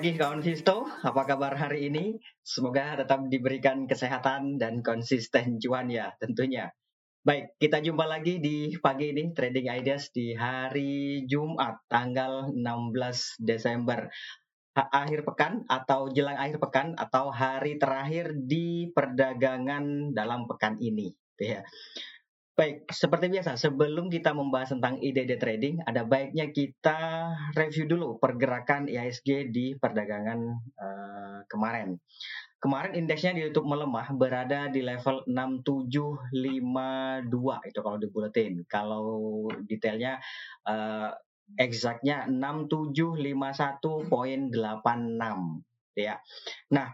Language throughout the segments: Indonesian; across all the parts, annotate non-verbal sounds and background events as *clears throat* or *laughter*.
pagi kawan Visto, apa kabar hari ini? Semoga tetap diberikan kesehatan dan konsisten cuan ya tentunya. Baik, kita jumpa lagi di pagi ini Trading Ideas di hari Jumat tanggal 16 Desember. Akhir pekan atau jelang akhir pekan atau hari terakhir di perdagangan dalam pekan ini. Ya. Baik, seperti biasa, sebelum kita membahas tentang ide-ide trading, ada baiknya kita review dulu pergerakan IHSG di perdagangan uh, kemarin. Kemarin indeksnya ditutup melemah, berada di level 6752 itu kalau di bulletin. Kalau detailnya uh, exactnya 6751.86 ya. Nah,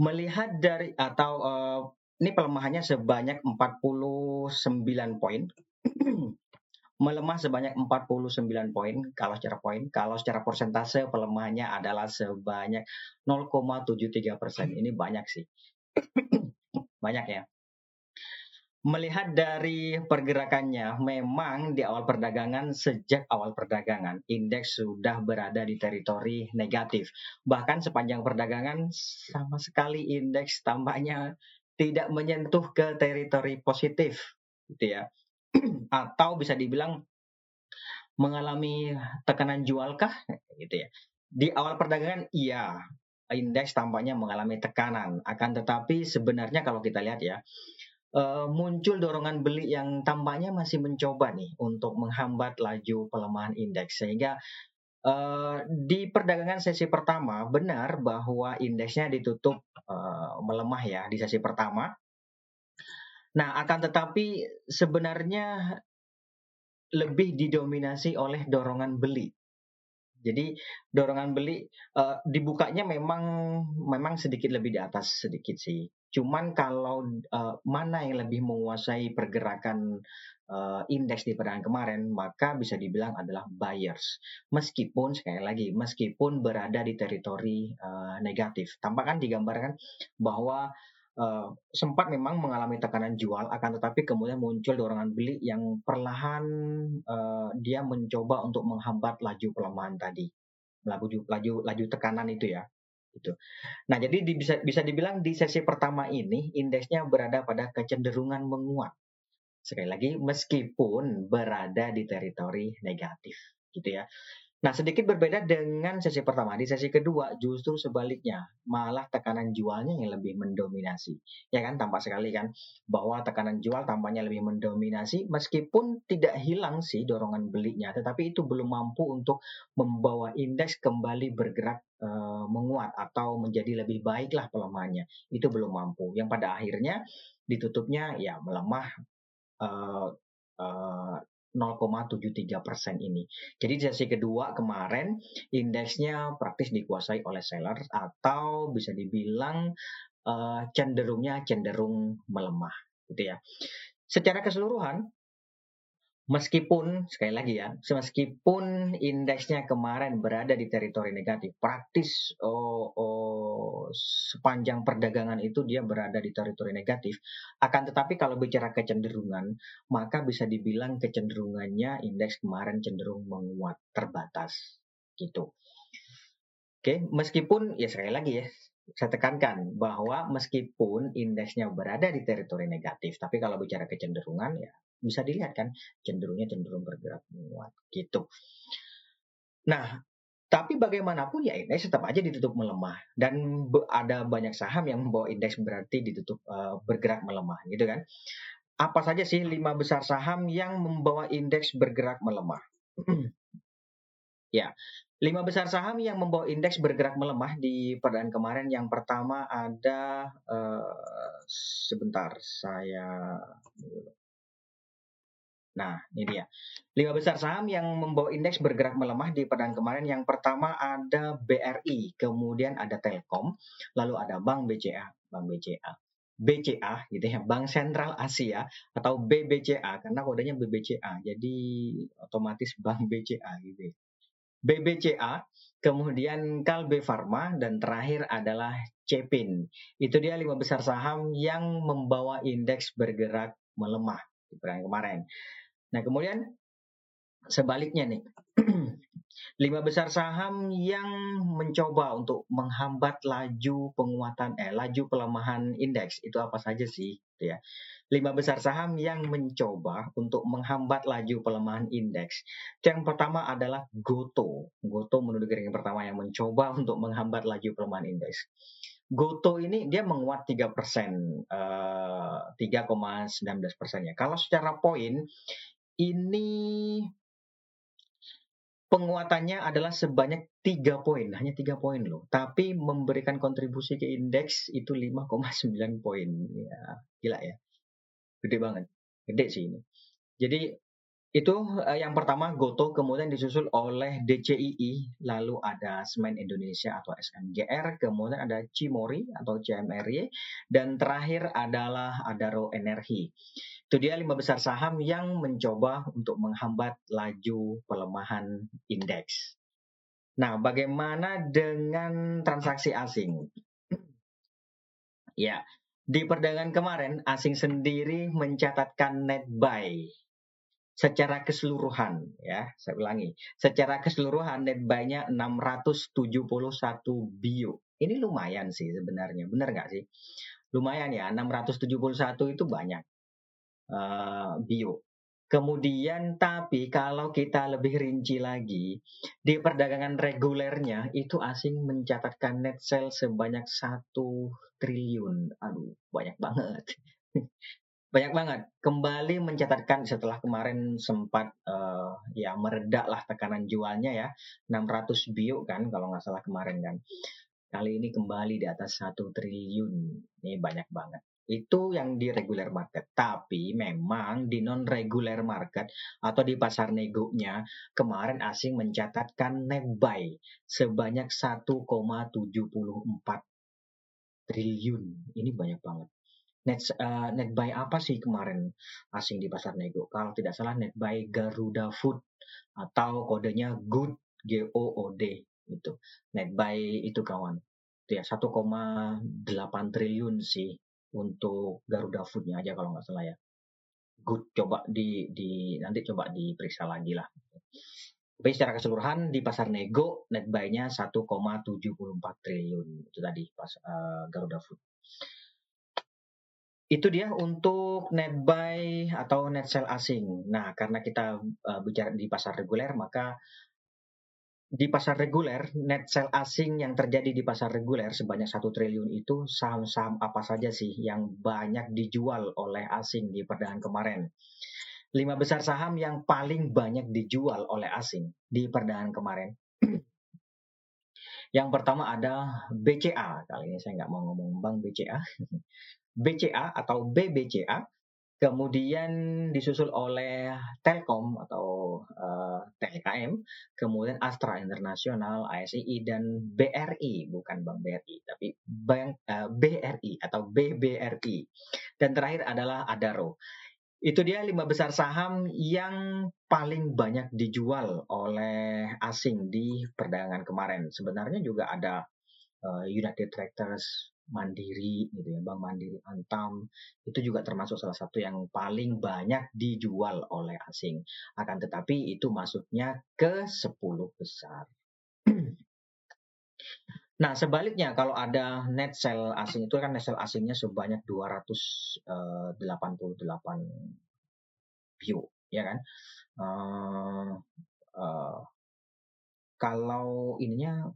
melihat dari atau uh, ini pelemahannya sebanyak 49 poin. *clears throat* Melemah sebanyak 49 poin kalau secara poin. Kalau secara persentase pelemahannya adalah sebanyak 0,73 persen. Ini banyak sih. *clears throat* banyak ya. Melihat dari pergerakannya, memang di awal perdagangan, sejak awal perdagangan, indeks sudah berada di teritori negatif. Bahkan sepanjang perdagangan, sama sekali indeks tampaknya tidak menyentuh ke teritori positif gitu ya. *clears throat* Atau bisa dibilang mengalami tekanan jualkah gitu ya. Di awal perdagangan iya indeks tampaknya mengalami tekanan. Akan tetapi sebenarnya kalau kita lihat ya uh, muncul dorongan beli yang tampaknya masih mencoba nih untuk menghambat laju pelemahan indeks. Sehingga Uh, di perdagangan sesi pertama benar bahwa indeksnya ditutup uh, melemah ya di sesi pertama. Nah, akan tetapi sebenarnya lebih didominasi oleh dorongan beli. Jadi dorongan beli uh, dibukanya memang memang sedikit lebih di atas sedikit sih. Cuman kalau uh, mana yang lebih menguasai pergerakan uh, indeks di perdagangan kemarin, maka bisa dibilang adalah buyers. Meskipun sekali lagi, meskipun berada di teritori uh, negatif. Tampakkan digambarkan bahwa uh, sempat memang mengalami tekanan jual, akan tetapi kemudian muncul dorongan beli yang perlahan uh, dia mencoba untuk menghambat laju pelemahan tadi, laju laju laju tekanan itu ya. Itu. Nah, jadi di, bisa bisa dibilang di sesi pertama ini indeksnya berada pada kecenderungan menguat sekali lagi meskipun berada di teritori negatif gitu ya. Nah, sedikit berbeda dengan sesi pertama. Di sesi kedua justru sebaliknya, malah tekanan jualnya yang lebih mendominasi. Ya kan, tampak sekali kan bahwa tekanan jual tampaknya lebih mendominasi meskipun tidak hilang sih dorongan belinya, tetapi itu belum mampu untuk membawa indeks kembali bergerak e, menguat atau menjadi lebih baiklah pelemahannya. Itu belum mampu. Yang pada akhirnya ditutupnya ya melemah uh, uh, 0,73 persen ini. Jadi di sesi kedua kemarin indeksnya praktis dikuasai oleh seller atau bisa dibilang uh, cenderungnya cenderung melemah, gitu ya. Secara keseluruhan Meskipun sekali lagi ya, meskipun indeksnya kemarin berada di teritori negatif, praktis oh, oh, sepanjang perdagangan itu dia berada di teritori negatif. Akan tetapi kalau bicara kecenderungan, maka bisa dibilang kecenderungannya indeks kemarin cenderung menguat terbatas, gitu. Oke, meskipun ya sekali lagi ya, saya tekankan bahwa meskipun indeksnya berada di teritori negatif, tapi kalau bicara kecenderungan ya bisa dilihat kan cenderungnya cenderung bergerak menguat gitu. Nah, tapi bagaimanapun ya indeks tetap aja ditutup melemah dan ada banyak saham yang membawa indeks berarti ditutup uh, bergerak melemah gitu kan. Apa saja sih lima besar saham yang membawa indeks bergerak melemah? *clears throat* ya, lima besar saham yang membawa indeks bergerak melemah di perdaan kemarin yang pertama ada uh, sebentar saya Nah, ini dia. Lima besar saham yang membawa indeks bergerak melemah di perdagangan kemarin. Yang pertama ada BRI, kemudian ada Telkom, lalu ada Bank BCA, Bank BCA. BCA gitu ya, Bank Sentral Asia atau BBCA karena kodenya BBCA. Jadi otomatis Bank BCA gitu. Ya. BBCA, kemudian Kalbe Pharma dan terakhir adalah Cepin. Itu dia lima besar saham yang membawa indeks bergerak melemah di perdagangan kemarin. Nah, kemudian sebaliknya nih. *clears throat* lima besar saham yang mencoba untuk menghambat laju penguatan eh laju pelemahan indeks itu apa saja sih gitu ya lima besar saham yang mencoba untuk menghambat laju pelemahan indeks yang pertama adalah Goto Goto menurut yang pertama yang mencoba *laughs* untuk menghambat laju pelemahan indeks Goto ini dia menguat 3 persen, uh, 3,19 persen ya. Kalau secara poin, ini penguatannya adalah sebanyak tiga poin, hanya tiga poin loh. Tapi memberikan kontribusi ke indeks itu 5,9 poin. Ya, gila ya. Gede banget. Gede sih ini. Jadi itu uh, yang pertama Goto, kemudian disusul oleh DCII, lalu ada Semen Indonesia atau SMGR, kemudian ada Cimori atau CMRY, dan terakhir adalah Adaro Energi. Itu dia lima besar saham yang mencoba untuk menghambat laju pelemahan indeks. Nah, bagaimana dengan transaksi asing? ya, di perdagangan kemarin asing sendiri mencatatkan net buy secara keseluruhan ya, saya ulangi. Secara keseluruhan net buy-nya 671 bio. Ini lumayan sih sebenarnya, benar nggak sih? Lumayan ya, 671 itu banyak uh, bio. Kemudian tapi kalau kita lebih rinci lagi, di perdagangan regulernya itu asing mencatatkan net sale sebanyak satu triliun. Aduh, banyak banget. *laughs* banyak banget. Kembali mencatatkan setelah kemarin sempat uh, ya meredak lah tekanan jualnya ya. 600 bio kan kalau nggak salah kemarin kan. Kali ini kembali di atas satu triliun. Ini banyak banget. Itu yang di regular market. Tapi memang di non regular market atau di pasar negonya kemarin asing mencatatkan net buy sebanyak 1,74 triliun. Ini banyak banget. Net, uh, net buy apa sih kemarin asing di pasar nego? Kalau tidak salah net buy Garuda Food atau kodenya Good G O O D itu. Net buy itu kawan. Itu ya 1,8 triliun sih untuk Garuda Foodnya aja kalau nggak salah ya. Good coba di di nanti coba diperiksa lagi lah. Tapi secara keseluruhan di pasar nego net buy-nya 1,74 triliun itu tadi pas uh, Garuda Food. Itu dia untuk net buy atau net sell asing. Nah, karena kita uh, bicara di pasar reguler, maka di pasar reguler, net sell asing yang terjadi di pasar reguler sebanyak satu triliun itu saham-saham apa saja sih yang banyak dijual oleh asing di perdagangan kemarin? Lima besar saham yang paling banyak dijual oleh asing di perdagangan kemarin. yang pertama ada BCA. Kali ini saya nggak mau ngomong Bank BCA. BCA atau BBCA kemudian disusul oleh Telkom atau uh, eh, TLKM, kemudian Astra Internasional, ASI dan BRI, bukan Bank BRI, tapi Bank uh, eh, BRI atau BBRI. Dan terakhir adalah Adaro. Itu dia lima besar saham yang paling banyak dijual oleh asing di perdagangan kemarin. Sebenarnya juga ada uh, United Tractors, Mandiri gitu ya, Bank Mandiri Antam itu juga termasuk salah satu yang paling banyak dijual oleh asing. Akan tetapi itu masuknya ke 10 besar. *clears throat* Nah, sebaliknya kalau ada net sell asing itu kan net sell asingnya sebanyak 288 eh, view, ya kan? Uh, uh, kalau ininya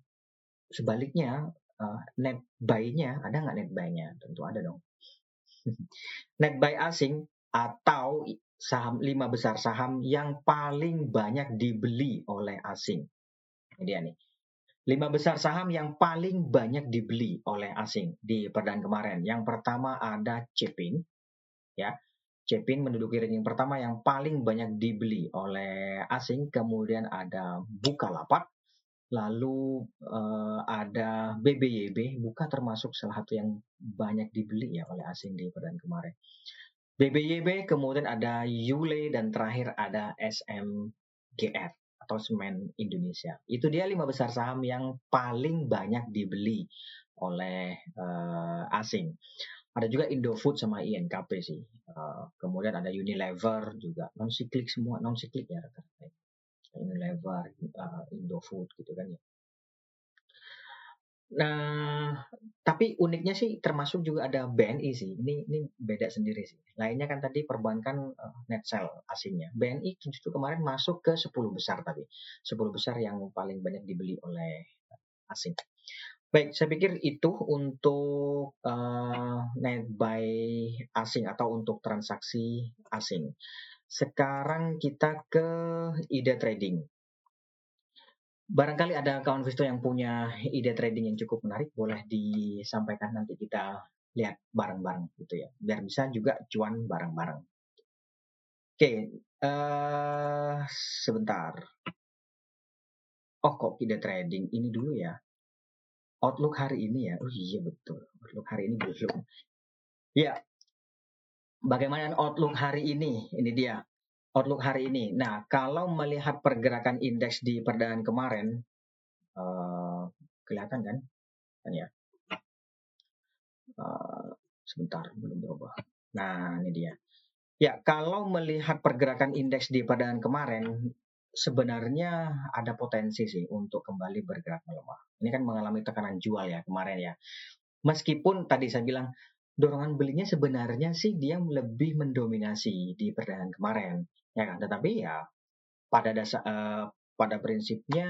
sebaliknya uh, net buy-nya ada nggak net buy-nya? Tentu ada dong. *laughs* net buy asing atau saham lima besar saham yang paling banyak dibeli oleh asing. Ini dia nih. Lima besar saham yang paling banyak dibeli oleh asing di perdana kemarin. Yang pertama ada Cepin, ya. Cepin menduduki ranking pertama yang paling banyak dibeli oleh asing. Kemudian ada Bukalapak, Lalu uh, ada BBYB, buka termasuk salah satu yang banyak dibeli ya oleh asing di perdan kemarin. BBYB, kemudian ada Yule dan terakhir ada SMGR atau Semen Indonesia. Itu dia lima besar saham yang paling banyak dibeli oleh uh, asing. Ada juga Indofood sama INKP sih. Uh, kemudian ada Unilever juga non siklik semua non siklik ya rata-rata Unilever, uh, Indofood gitu kan ya. Nah, tapi uniknya sih termasuk juga ada BNI sih. Ini ini beda sendiri sih. Lainnya kan tadi perbankan uh, net sell asingnya. BNI justru kemarin masuk ke 10 besar tadi. 10 besar yang paling banyak dibeli oleh asing. Baik, saya pikir itu untuk uh, net buy asing atau untuk transaksi asing. Sekarang kita ke ide trading. Barangkali ada kawan Visto yang punya ide trading yang cukup menarik, boleh disampaikan nanti kita lihat bareng-bareng gitu ya, biar bisa juga cuan bareng-bareng. Oke, uh, sebentar. Oh kok ide trading ini dulu ya? Outlook hari ini ya? Oh iya betul, Outlook hari ini belum. Ya, bagaimana Outlook hari ini? Ini dia outlook hari ini. Nah, kalau melihat pergerakan indeks di perdaan kemarin, uh, kelihatan kan? Uh, sebentar, belum berubah. Nah, ini dia. Ya, kalau melihat pergerakan indeks di perdaan kemarin, sebenarnya ada potensi sih untuk kembali bergerak melemah. Ini kan mengalami tekanan jual ya kemarin ya. Meskipun tadi saya bilang dorongan belinya sebenarnya sih dia lebih mendominasi di perdaan kemarin ya kan? Tetapi ya pada dasar uh, pada prinsipnya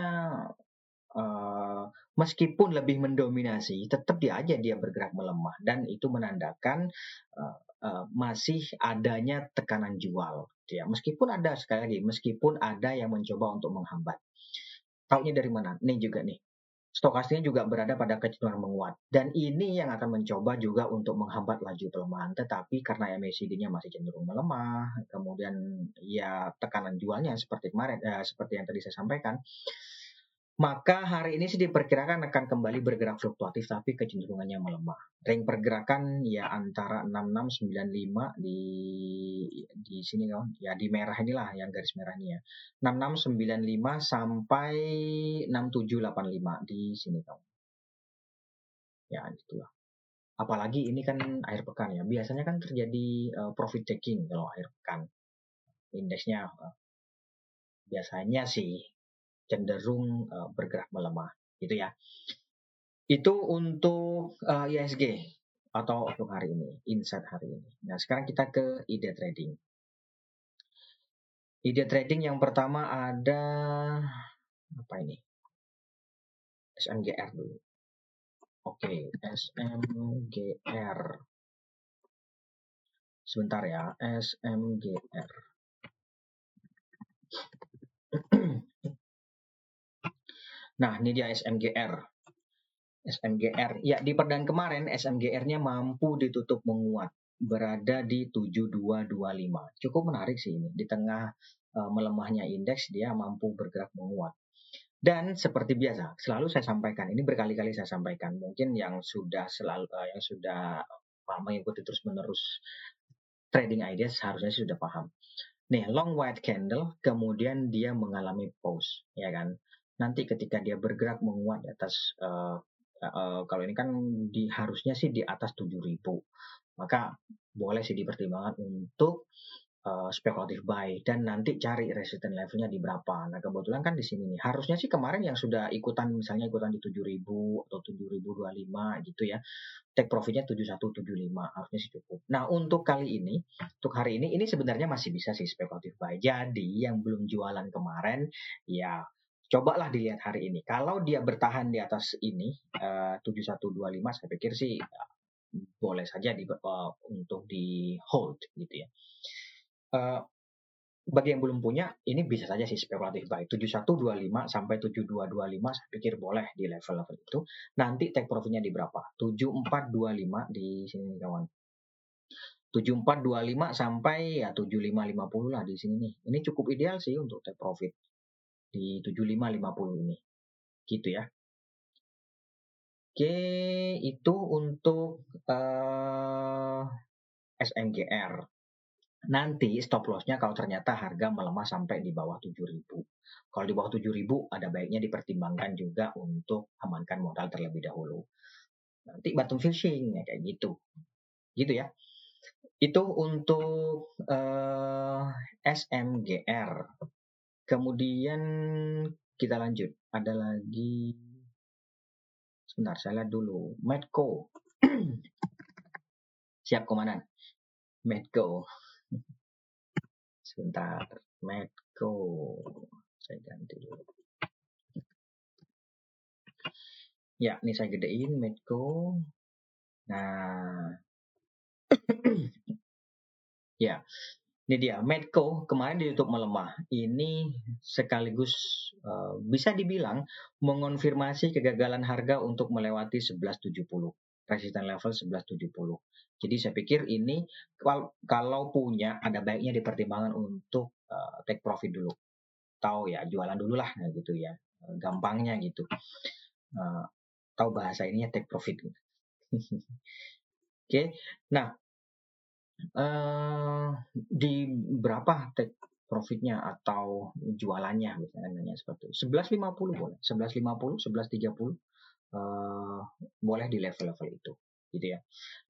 uh, meskipun lebih mendominasi tetap dia aja dia bergerak melemah dan itu menandakan uh, uh, masih adanya tekanan jual ya. Meskipun ada sekali lagi meskipun ada yang mencoba untuk menghambat. Taunya dari mana? Nih juga nih stokastiknya juga berada pada kecenderungan menguat. Dan ini yang akan mencoba juga untuk menghambat laju pelemahan. Tetapi karena MACD-nya masih cenderung melemah, kemudian ya tekanan jualnya seperti kemarin, eh, seperti yang tadi saya sampaikan, maka hari ini sih diperkirakan akan kembali bergerak fluktuatif tapi kecenderungannya melemah. Ring pergerakan ya antara 6695 di di sini kawan. Ya di merah inilah yang garis merahnya ya. 6695 sampai 6785 di sini kawan. Ya itulah. Apalagi ini kan akhir pekan ya. Biasanya kan terjadi uh, profit taking kalau akhir pekan. Indeksnya uh, biasanya sih cenderung uh, bergerak melemah gitu ya. Itu untuk uh, eh, ISG atau untuk hari ini, insight hari ini. Nah, sekarang kita ke ide trading. Ide trading yang pertama ada apa ini? SMGR dulu. Oke, SMGR. Sebentar ya, SMGR. *clears throat* Nah, ini dia SMGR. SMGR. Ya, di perdaan kemarin SMGR-nya mampu ditutup menguat berada di 7225. Cukup menarik sih ini. Di tengah uh, melemahnya indeks dia mampu bergerak menguat. Dan seperti biasa, selalu saya sampaikan, ini berkali-kali saya sampaikan, mungkin yang sudah selalu uh, yang sudah mengikuti terus-menerus trading ideas seharusnya sudah paham. Nih, long white candle, kemudian dia mengalami pause, ya kan? Nanti ketika dia bergerak menguat di atas uh, uh, kalau ini kan di harusnya sih di atas 7000 maka boleh sih dipertimbangkan untuk uh, spekulatif buy dan nanti cari resistance levelnya di berapa. Nah kebetulan kan di sini nih harusnya sih kemarin yang sudah ikutan misalnya ikutan di 7000 atau 7025 gitu ya. Take profitnya 7175 harusnya sih cukup. Nah untuk kali ini, untuk hari ini ini sebenarnya masih bisa sih spekulatif buy. Jadi yang belum jualan kemarin ya cobalah dilihat hari ini. Kalau dia bertahan di atas ini uh, 7125 saya pikir sih uh, boleh saja di, uh, untuk di hold gitu ya. Uh, bagi yang belum punya ini bisa saja sih spekulatif buy 7125 sampai 7225 saya pikir boleh di level-level itu. Nanti take profitnya di berapa? 7425 di sini kawan. 7425 sampai ya 7550 lah di sini nih. Ini cukup ideal sih untuk take profit di 7550 ini. Gitu ya. Oke, itu untuk uh, eh, SMGR. Nanti stop lossnya kalau ternyata harga melemah sampai di bawah 7000. Kalau di bawah 7000 ada baiknya dipertimbangkan juga untuk amankan modal terlebih dahulu. Nanti bottom fishing ya kayak gitu. Gitu ya. Itu untuk uh, eh, SMGR. Kemudian kita lanjut. Ada lagi sebentar saya lihat dulu. Medco. *clears throat* Siap komandan. Medco. *laughs* Sebentar. Medco. Saya ganti dulu. Ya, ini saya gedein Medco. Nah. *clears throat* ya, ini dia, Medco kemarin ditutup melemah. Ini sekaligus uh, bisa dibilang mengonfirmasi kegagalan harga untuk melewati 1170, resisten level 1170. Jadi saya pikir ini kalau punya ada baiknya dipertimbangkan untuk uh, take profit dulu. Tahu ya, jualan dulu lah gitu ya. Gampangnya gitu. Uh, tahu bahasa ininya take profit. *laughs* Oke. Okay. Nah, uh, di berapa take profitnya atau jualannya misalnya seperti itu. 1150 boleh, 1150, 1130 uh, boleh di level-level itu gitu ya.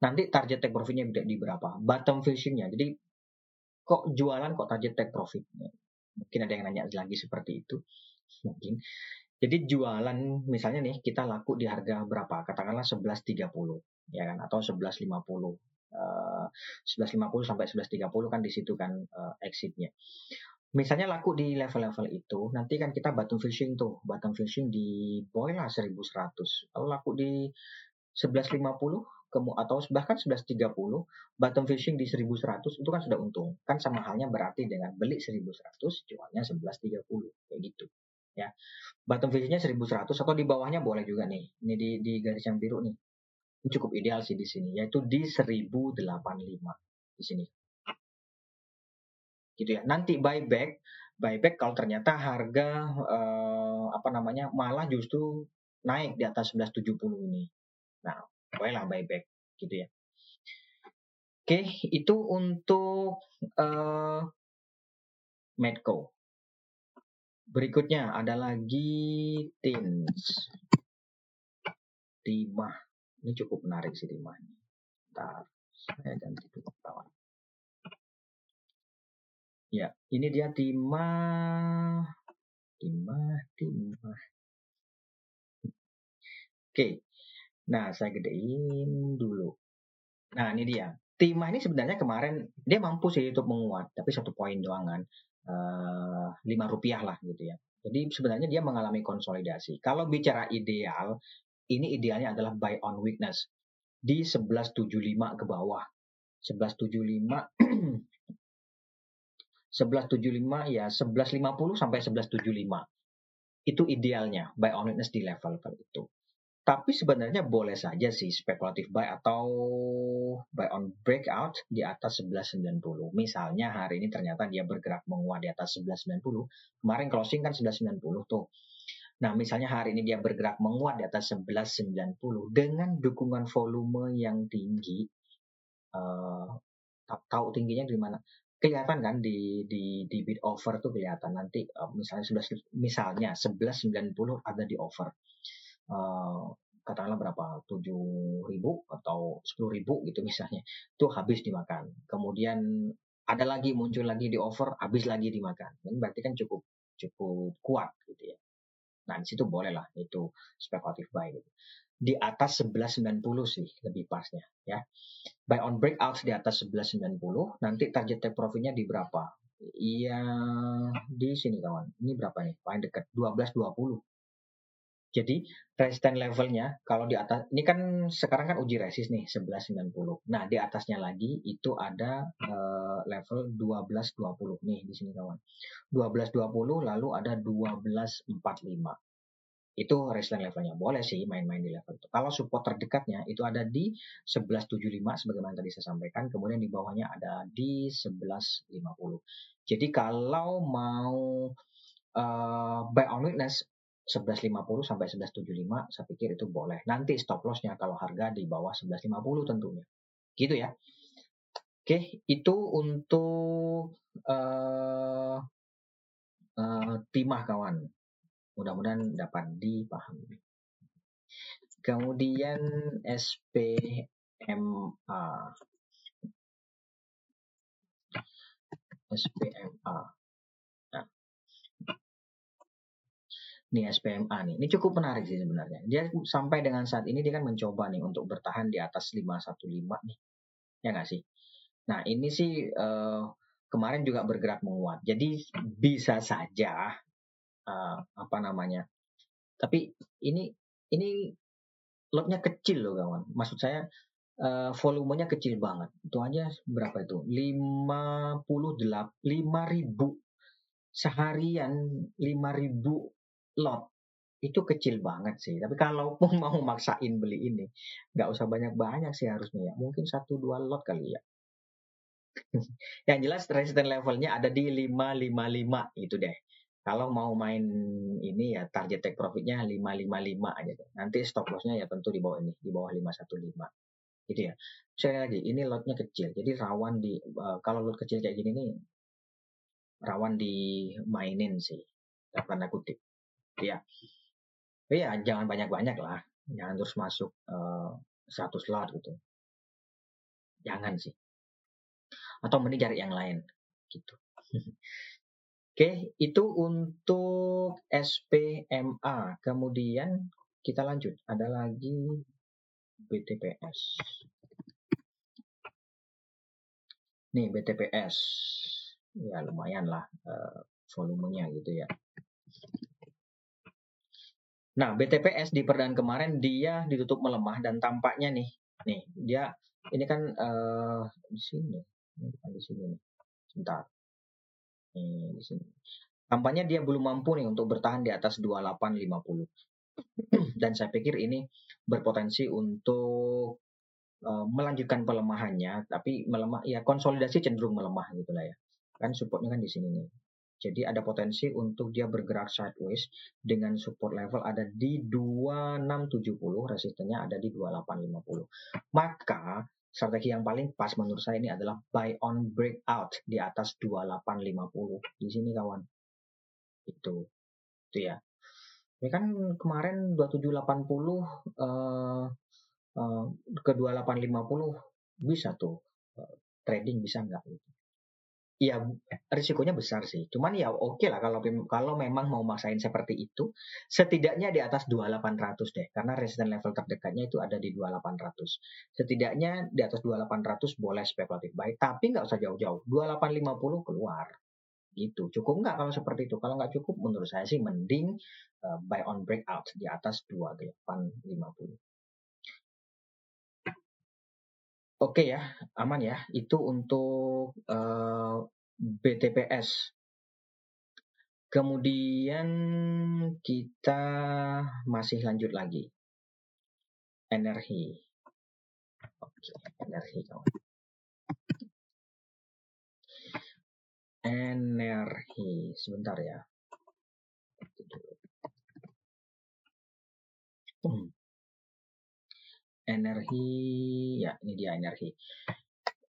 Nanti target take profitnya di berapa? Bottom fishingnya. Jadi kok jualan kok target take profit? Mungkin ada yang nanya lagi seperti itu. Mungkin. Jadi jualan misalnya nih kita laku di harga berapa? Katakanlah 1130 ya kan atau 1150 uh, 11.50 sampai 11.30 kan di situ kan uh, exitnya. Misalnya laku di level-level itu, nanti kan kita bottom fishing tuh, bottom fishing di boy lah 1100. Lalu laku di 1150 kemu atau bahkan 1130 bottom fishing di 1100 itu kan sudah untung. Kan sama halnya berarti dengan beli 1100 jualnya 1130 kayak gitu ya. Bottom fishingnya 1100 atau di bawahnya boleh juga nih. Ini di, di garis yang biru nih cukup ideal sih di sini yaitu di 1085 di sini. Gitu ya. Nanti buyback, buyback kalau ternyata harga eh, apa namanya malah justru naik di atas 1170 ini. Nah, bolehlah buyback gitu ya. Oke, itu untuk uh, Medco. Berikutnya ada lagi Tins. Timah. Ini cukup menarik sih timahnya. Ntar saya ganti dulu kawan. Ya, ini dia timah. Timah, timah. Oke. Nah, saya gedein dulu. Nah, ini dia. Timah ini sebenarnya kemarin dia mampu sih untuk menguat, tapi satu poin doang kan. Uh, rupiah lah gitu ya. Jadi sebenarnya dia mengalami konsolidasi. Kalau bicara ideal, ini idealnya adalah buy on weakness di 1175 ke bawah. 1175 1175 *clears throat* ya 1150 sampai 1175. Itu idealnya buy on weakness di level itu. Tapi sebenarnya boleh saja sih spekulatif buy atau buy on breakout di atas 1190. Misalnya hari ini ternyata dia bergerak menguat di atas 1190. Kemarin closing kan 1190 tuh. Nah, misalnya hari ini dia bergerak menguat di atas 1190 dengan dukungan volume yang tinggi, uh, tahu tingginya di mana? Kelihatan kan di di di bid offer tuh kelihatan nanti uh, misalnya 11 misalnya 1190 ada di offer. Uh, katakanlah berapa? 7.000 atau 10.000 gitu misalnya. Itu habis dimakan. Kemudian ada lagi muncul lagi di offer, habis lagi dimakan. Ini berarti kan cukup cukup kuat gitu ya. Nah, di situ boleh lah itu spekulatif buy gitu. Di atas 1190 sih lebih pasnya ya. Buy on breakout di atas 1190, nanti target take profitnya di berapa? Iya di sini kawan. Ini berapa nih? Paling dekat 1220. Jadi resisten levelnya kalau di atas ini kan sekarang kan uji resist nih 1190. Nah, di atasnya lagi itu ada uh, level 1220 nih di sini kawan. 1220 lalu ada 1245. Itu resisten levelnya. Boleh sih main-main di level itu. Kalau support terdekatnya itu ada di 1175 sebagaimana tadi saya sampaikan, kemudian di bawahnya ada di 1150. Jadi kalau mau uh, buy on weakness 1150 sampai 1175 saya pikir itu boleh. Nanti stop lossnya kalau harga di bawah 1150 tentunya. Gitu ya. Oke, itu untuk uh, uh, timah kawan. Mudah-mudahan dapat dipahami. Kemudian SPMA. SPMA. Nih SPMA nih. Ini cukup menarik sih sebenarnya. Dia sampai dengan saat ini dia kan mencoba nih untuk bertahan di atas 515 nih. Ya nggak sih? Nah, ini sih uh, kemarin juga bergerak menguat. Jadi bisa saja uh, apa namanya? Tapi ini ini lotnya kecil loh kawan. Maksud saya uh, volumenya kecil banget. Itu aja berapa itu? 58 5000 seharian 5000 lot itu kecil banget sih. Tapi kalaupun *laughs* mau maksain beli ini, nggak usah banyak-banyak sih harusnya ya. Mungkin satu dua lot kali ya. *laughs* Yang jelas resistance levelnya ada di 555 itu deh. Kalau mau main ini ya target take profitnya 555 aja deh. Nanti stop lossnya ya tentu di bawah ini, di bawah 515. Gitu ya. Sekali lagi, ini lotnya kecil. Jadi rawan di, uh, kalau lot kecil kayak gini nih, rawan dimainin sih. Tanda kutip. Ya. Tapi ya jangan banyak-banyak lah. Jangan terus masuk uh, eh, 100 lot gitu. Jangan sih. Atau mending cari yang lain gitu. *laughs* Oke, itu untuk SPMA. Kemudian kita lanjut. Ada lagi BTPS. Nih BTPS. Ya lumayan lah uh, volumenya gitu ya. Nah, BTPS di perdaan kemarin dia ditutup melemah dan tampaknya nih, nih dia ini kan uh, di sini, ini di sini nih, sebentar, nih di sini. Tampaknya dia belum mampu nih untuk bertahan di atas 2850. *clears throat* dan saya pikir ini berpotensi untuk uh, melanjutkan pelemahannya, tapi melemah ya konsolidasi cenderung melemah gitu lah ya. Kan supportnya kan di sini nih. Jadi ada potensi untuk dia bergerak sideways dengan support level ada di 2670, resistennya ada di 2850. Maka strategi yang paling pas menurut saya ini adalah buy on breakout di atas 2850. Di sini kawan. Itu. Itu ya. Ini kan kemarin 2780 uh, uh, ke 2850 bisa tuh uh, trading bisa nggak gitu. Iya, risikonya besar sih. Cuman ya oke okay lah kalau kalau memang mau maksain seperti itu, setidaknya di atas 2800 deh. Karena resistance level terdekatnya itu ada di 2800. Setidaknya di atas 2800 boleh spekulatif buy, tapi nggak usah jauh-jauh. 2850 keluar. Gitu. Cukup nggak kalau seperti itu? Kalau nggak cukup, menurut saya sih mending uh, buy on breakout di atas 2850. Oke ya, aman ya. Itu untuk uh, eh, BTPS. Kemudian kita masih lanjut lagi. Energi. Oke, energi kawan. Energi. Sebentar ya. Hmm energi ya ini dia energi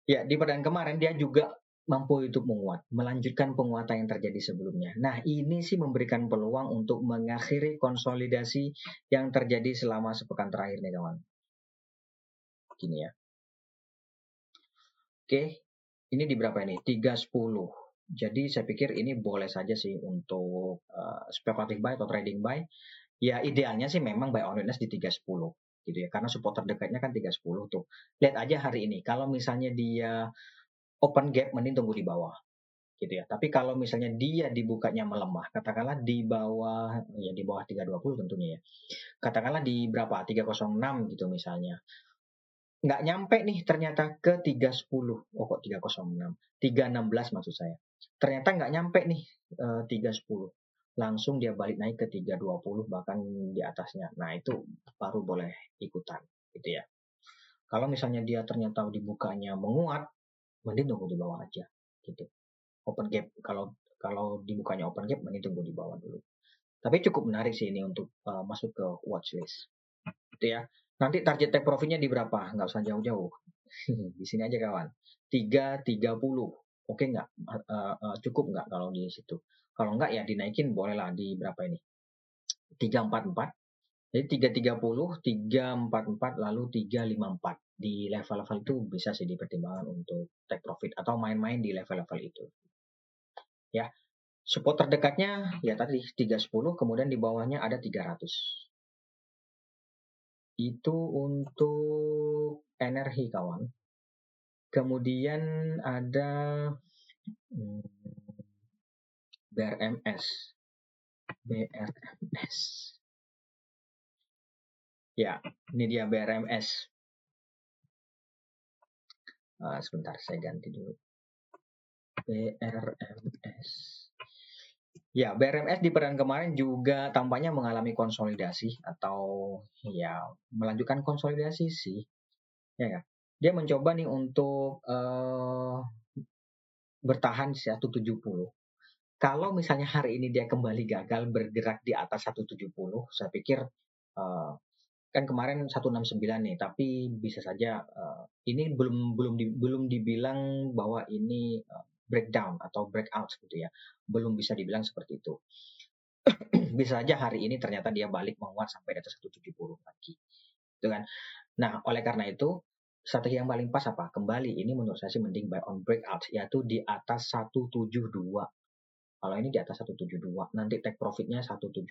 ya di perdan kemarin dia juga mampu itu menguat, melanjutkan penguatan yang terjadi sebelumnya. Nah, ini sih memberikan peluang untuk mengakhiri konsolidasi yang terjadi selama sepekan terakhir nih kawan. Gini ya. Oke, ini di berapa ini? 310. Jadi saya pikir ini boleh saja sih untuk uh, speculative buy atau trading buy. Ya idealnya sih memang buy on witness di 310 gitu ya. Karena support terdekatnya kan 310 tuh. Lihat aja hari ini kalau misalnya dia open gap mending tunggu di bawah gitu ya. Tapi kalau misalnya dia dibukanya melemah katakanlah di bawah ya di bawah 320 tentunya ya. Katakanlah di berapa? 306 gitu misalnya. Nggak nyampe nih ternyata ke 310 oh kok 306 316 maksud saya. Ternyata nggak nyampe nih uh, 310 langsung dia balik naik ke 320 bahkan di atasnya. Nah, itu baru boleh ikutan gitu ya. Kalau misalnya dia ternyata dibukanya menguat, mending tunggu di bawah aja gitu. Open gap kalau kalau dibukanya open gap mending tunggu di bawah dulu. Tapi cukup menarik sih ini untuk uh, masuk ke watchlist. Gitu ya. Nanti target take profitnya di berapa? Nggak usah jauh-jauh. *laughs* di sini aja kawan. 330. Oke nggak? Uh, uh, cukup nggak kalau di situ? Kalau enggak ya dinaikin bolehlah di berapa ini? 344. Jadi 330, 344 lalu 354. Di level-level itu bisa sih dipertimbangkan untuk take profit atau main-main di level-level itu. Ya. Support terdekatnya ya tadi 310, kemudian di bawahnya ada 300. Itu untuk energi kawan. Kemudian ada hmm, BRMS. BRMS. Ya, ini dia BRMS. Uh, ah, sebentar, saya ganti dulu. BRMS. Ya, BRMS di peran kemarin juga tampaknya mengalami konsolidasi atau ya melanjutkan konsolidasi sih. Ya kan? Dia mencoba nih untuk uh, bertahan 170. Kalau misalnya hari ini dia kembali gagal bergerak di atas 170, saya pikir uh, kan kemarin 169 nih, tapi bisa saja uh, ini belum belum di, belum dibilang bahwa ini uh, breakdown atau breakout gitu ya. Belum bisa dibilang seperti itu. *clears throat* bisa saja hari ini ternyata dia balik menguat sampai di atas 170 lagi. Gitu kan. Nah, oleh karena itu strategi yang paling pas apa? Kembali ini menurut saya sih mending buy on breakout yaitu di atas 172. Kalau ini di atas 172, nanti take profitnya 175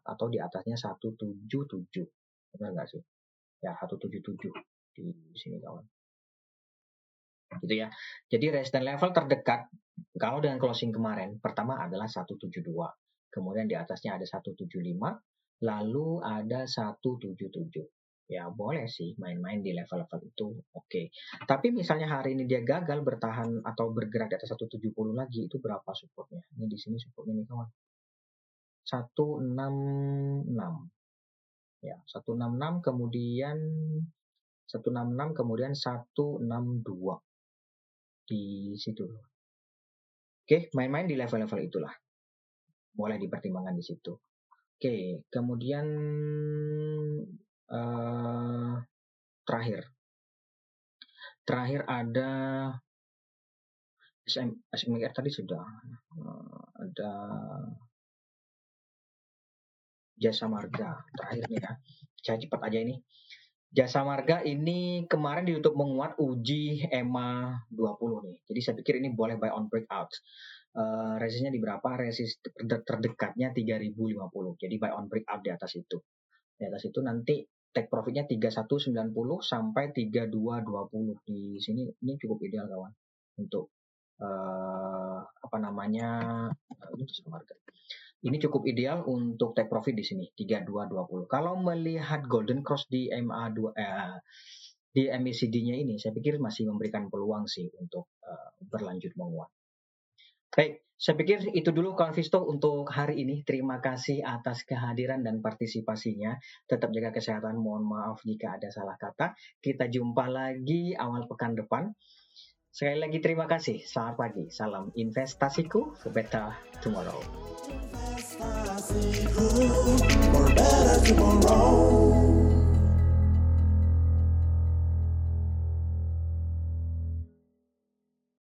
atau di atasnya 177. Benar nggak sih? Ya, 177 di sini kawan gitu ya. Jadi resistance level terdekat kalau dengan closing kemarin pertama adalah 172. Kemudian di atasnya ada 175, lalu ada 177. Ya boleh sih main-main di level-level itu, oke. Okay. Tapi misalnya hari ini dia gagal bertahan atau bergerak di atas 170 lagi, itu berapa supportnya? Ini di sini supportnya nih kawan. 166. Ya, 166 kemudian 166 kemudian 162 di situ. Oke, main-main di level-level itulah. Boleh dipertimbangkan di situ. Oke, kemudian uh, terakhir. Terakhir ada SM, SMR tadi sudah. Uh, ada jasa marga terakhir nih ya. Saya cepat aja ini. Jasa Marga ini kemarin ditutup menguat uji EMA 20 nih. Jadi saya pikir ini boleh buy on breakout. Uh, resistnya di berapa? Resist terdekatnya 3050. Jadi buy on breakout di atas itu. Di atas itu nanti take profitnya 3190 sampai 3220 di sini ini cukup ideal kawan untuk uh, apa namanya ini jasa marga ini cukup ideal untuk take profit di sini 3220. Kalau melihat golden cross di MA2 eh, di MACD-nya ini saya pikir masih memberikan peluang sih untuk uh, berlanjut menguat. Baik, saya pikir itu dulu kawan Visto untuk hari ini. Terima kasih atas kehadiran dan partisipasinya. Tetap jaga kesehatan. Mohon maaf jika ada salah kata. Kita jumpa lagi awal pekan depan. Sekali lagi terima kasih. Selamat pagi. Salam investasiku for better tomorrow. For better tomorrow.